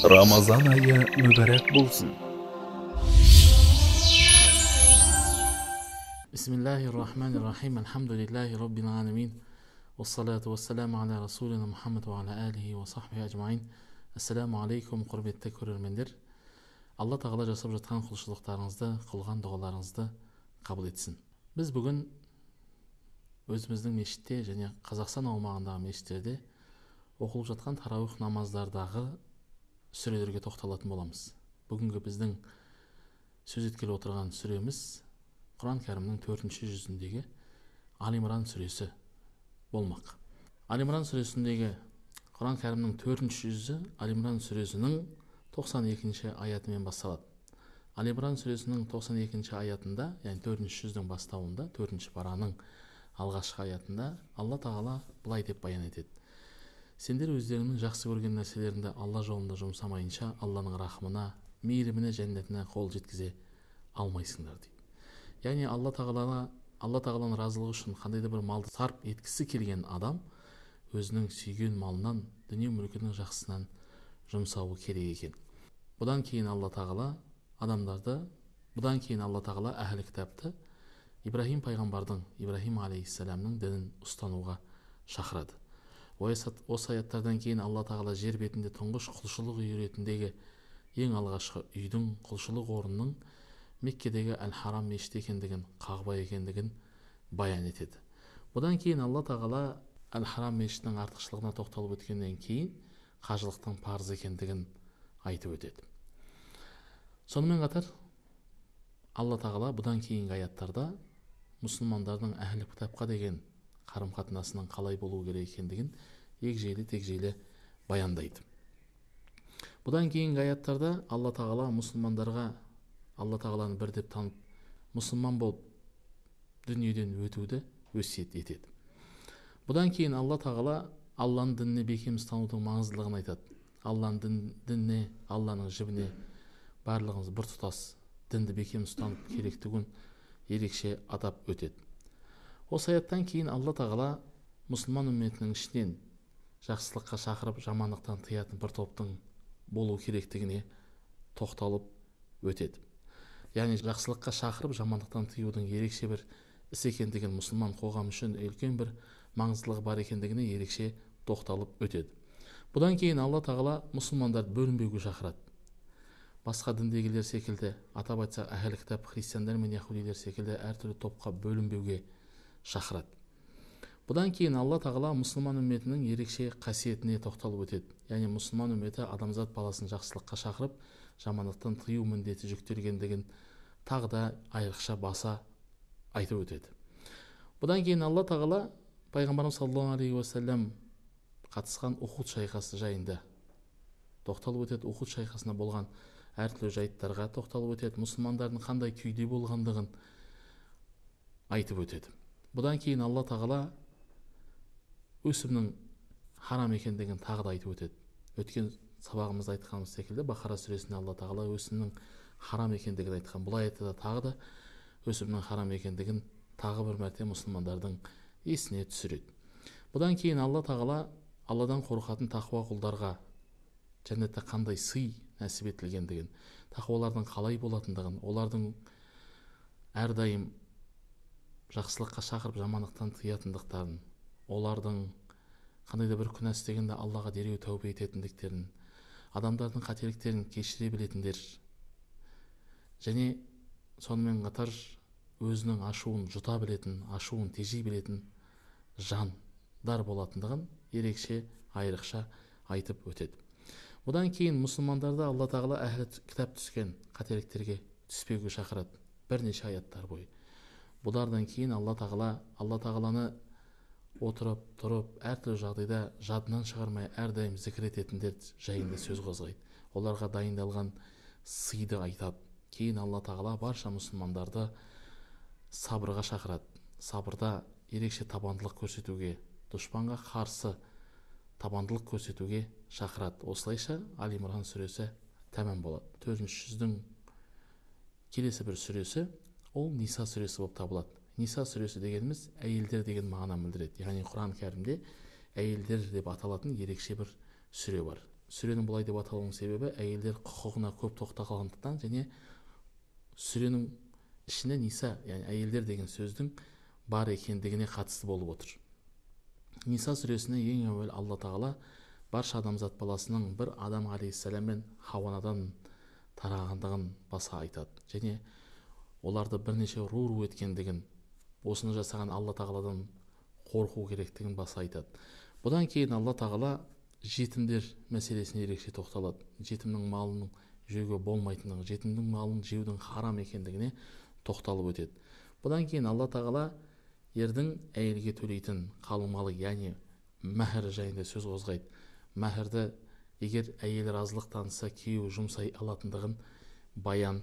Рамазан айы мүбәрәк болсын Бисмиллахир-рахманир-рахим. Алхамдулиллахи раббил аламин. Уссалату уссаламу аля расулина Мухаммад ва аля алихи ва сахбихи ажмаин. Ассаламу алейкум, құрметті көрермендер. Алла Тағала жасап жатқан құлшылықтарыңызды, қылған дұғаларыңызды қабыл етсін. Біз бүгін өзіміздің мешітте және Қазақстан аумағындағы мешіттерде оқылып жатқан тарауих намаздардағы сүрелерге тоқталатын боламыз. Бүгінгі біздің сөз еткелі отырған сүреміз құран кәрімнің төртінші жүзіндегі али имран сүресі болмақ. Али имран сүресіндегі құран кәрімнің төртінші жүзі али имран сүресінің 92 аятымен басталады. Али имран сүресінің 92 аятында яғни төртінші жүздің бастауында төртінші параның алғашқы аятында алла тағала былай деп баян етеді. Сендер өздеріңнің жақсы көрген нәрселеріңді алла жолында жұмсамайынша алланың рахымына мейіріміне жәннатына қол жеткізе алмайсыңдар дейді. Яғни алла тағалаға алла тағаланың разылығы үшін қандай да бір малды сарп еткісі келген адам өзінің сүйген малынан дүние мүлкінің жақсысынан жұмсауы керек екен. Бұдан кейін алла тағала адамдарды бұдан кейін алла тағала әхлі кітапты ибраһим пайғамбардың ибраһим алейхисаламның дінін ұстануға шақырады. Осы аяттардан кейін алла тағала жер бетінде тұңғыш құлшылық үйі ретіндегі ең алғашқы үйдің құлшылық орнының меккедегі әл харам мешіті екендігін қағба екендігін баян етеді. Бұдан кейін алла тағала әл харам мешітінің артықшылығына тоқталып өткеннен кейін қажылықтың парыз екендігін айтып өтеді. Сонымен қатар алла тағала бұдан кейінгі аяттарда мұсылмандардың әхлі кітапқа деген қарым қатынасының қалай болу керек екендігін егжейлі тегжейлі баяндайды. Бұдан кейінгі аяттарда алла тағала мұсылмандарға алла тағаланы бір деп танып мұсылман болып дүниеден өтуді өсиет етеді. Бұдан кейін алла тағала алланың дініне бекем ұстанудың маңыздылығын айтады. Алланың дін, дініне алланың жібіне барлығымыз біртұтас дінді бекем ұстанып керектігін ерекше атап өтеді. Осы аяттан кейін алла тағала мұсылман үмметінің ішінен жақсылыққа шақырып жамандықтан тыятын бір топтың болу керектігіне тоқталып өтеді. Яғни жақсылыққа шақырып жамандықтан тыюдың ерекше бір іс екендігін мұсылман қоғам үшін үлкен бір маңыздылығы бар екендігіне ерекше тоқталып өтеді. Бұдан кейін алла тағала мұсылмандарды бөлінбеуге шақырады. Басқа діндегілер секілді атап айтсақ әхіл кітап христиандар мен яхудилер секілді әртүрлі топқа бөлінбеуге шақырады. Бұдан кейін алла тағала мұсылман үмметінің ерекше қасиетіне тоқталып өтеді. Яғни мұсылман үмметі адамзат баласын жақсылыққа шақырып жамандықтан тыю міндеті жүктелгендігін тағы да айрықша баса айтып өтеді. Бұдан кейін алла тағала пайғамбарымыз саллаллаху алейхи уассалам қатысқан ухуд шайқасы жайында тоқталып өтеді. Ухуд шайқасында болған әртүрлі жайттарға тоқталып өтеді. Мұсылмандардың қандай күйде болғандығын айтып өтеді. Бұдан кейін алла тағала өсімнің харам екендігін тағы да айтып өтеді. Өткен сабағымызда айтқанымыз секілді бақара сүресінде алла тағала өсімнің харам екендігін айтқан. Бұл аятта тағы да өсімнің харам екендігін тағы бір мәрте мұсылмандардың есіне түсіреді. Бұдан кейін алла тағала алладан қорқатын тақуа құлдарға жәннатта қандай сый нәсіп етілгендігін тақуалардың қалай болатындығын олардың әрдайым жақсылыққа шақырып жамандықтан тыятындықтарын олардың қандай да бір күнә істегенде аллаға дереу тәубе ететіндіктерін адамдардың қателіктерін кешіре білетіндер. Және сонымен қатар өзінің ашуын жұта білетін ашуын тежей білетін жандар болатындығын ерекше айрықша айтып өтеді. Бұдан кейін мұсылмандарды алла тағала әхлі кітап түскен қателіктерге түспеуге шақырады бірнеше аяттар бойы. Бұлардан кейін алла тағала алла тағаланы отырып тұрып әртүрлі жағдайда жадынан шығармай әрдайым зікір ететіндер жайында сөз қозғайды. Оларға дайындалған сыйды айтады. Кейін алла тағала барша мұсылмандарды сабырға шақырады. Сабырда ерекше табандылық көрсетуге дұшпанға қарсы табандылық көрсетуге шақырады. Осылайша али имран сүресі тәмам болады. Төртінші жүздің келесі бір сүресі ол ниса сүресі болып табылады. Ниса сүресі дегеніміз әйелдер деген мағына білдіреді яғни құран кәрімде әйелдер деп аталатын ерекше бір сүре бар. Сүренің бұлай деп аталуының себебі әйелдер құқығына көп тоқталғандықтан және сүренің ішіне ниса яғни әйелдер деген сөздің бар екендігіне қатысты болып отыр. Ниса сүресіне ең әуелі алла тағала барша адамзат баласының бір адам алейхисалам мен хауанадан тарағандығын баса айтады. Және оларды бірнеше ру ру еткендігін осыны жасаған алла тағаладан қорқу керектігін баса айтады. Бұдан кейін алла тағала жетімдер мәселесіне ерекше тоқталады. Жетімнің малын жеуге болмайтындығы жетімнің малын жеудің харам екендігіне тоқталып өтеді. Бұдан кейін алла тағала ердің әйелге төлейтін қалыңмалы яғни мәһір жайында сөз қозғайды. Мәһірді егер әйел разылық танытса күйеуі жұмсай алатындығын баян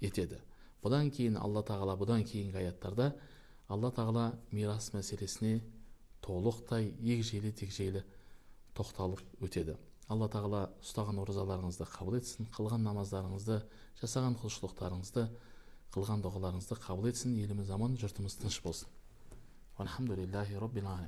етеді. Бұдан кейін алла тағала бұдан кейінгі аяттарда алла тағала мирас мәселесіне толықтай егжейлі тегжейлі тоқталып өтеді. Алла тағала ұстаған оразаларыңызды қабыл етсін қылған намаздарыңызды жасаған құлшылықтарыңызды қылған дұғаларыңызды қабыл етсін. Еліміз аман жұртымыз тыныш болсын.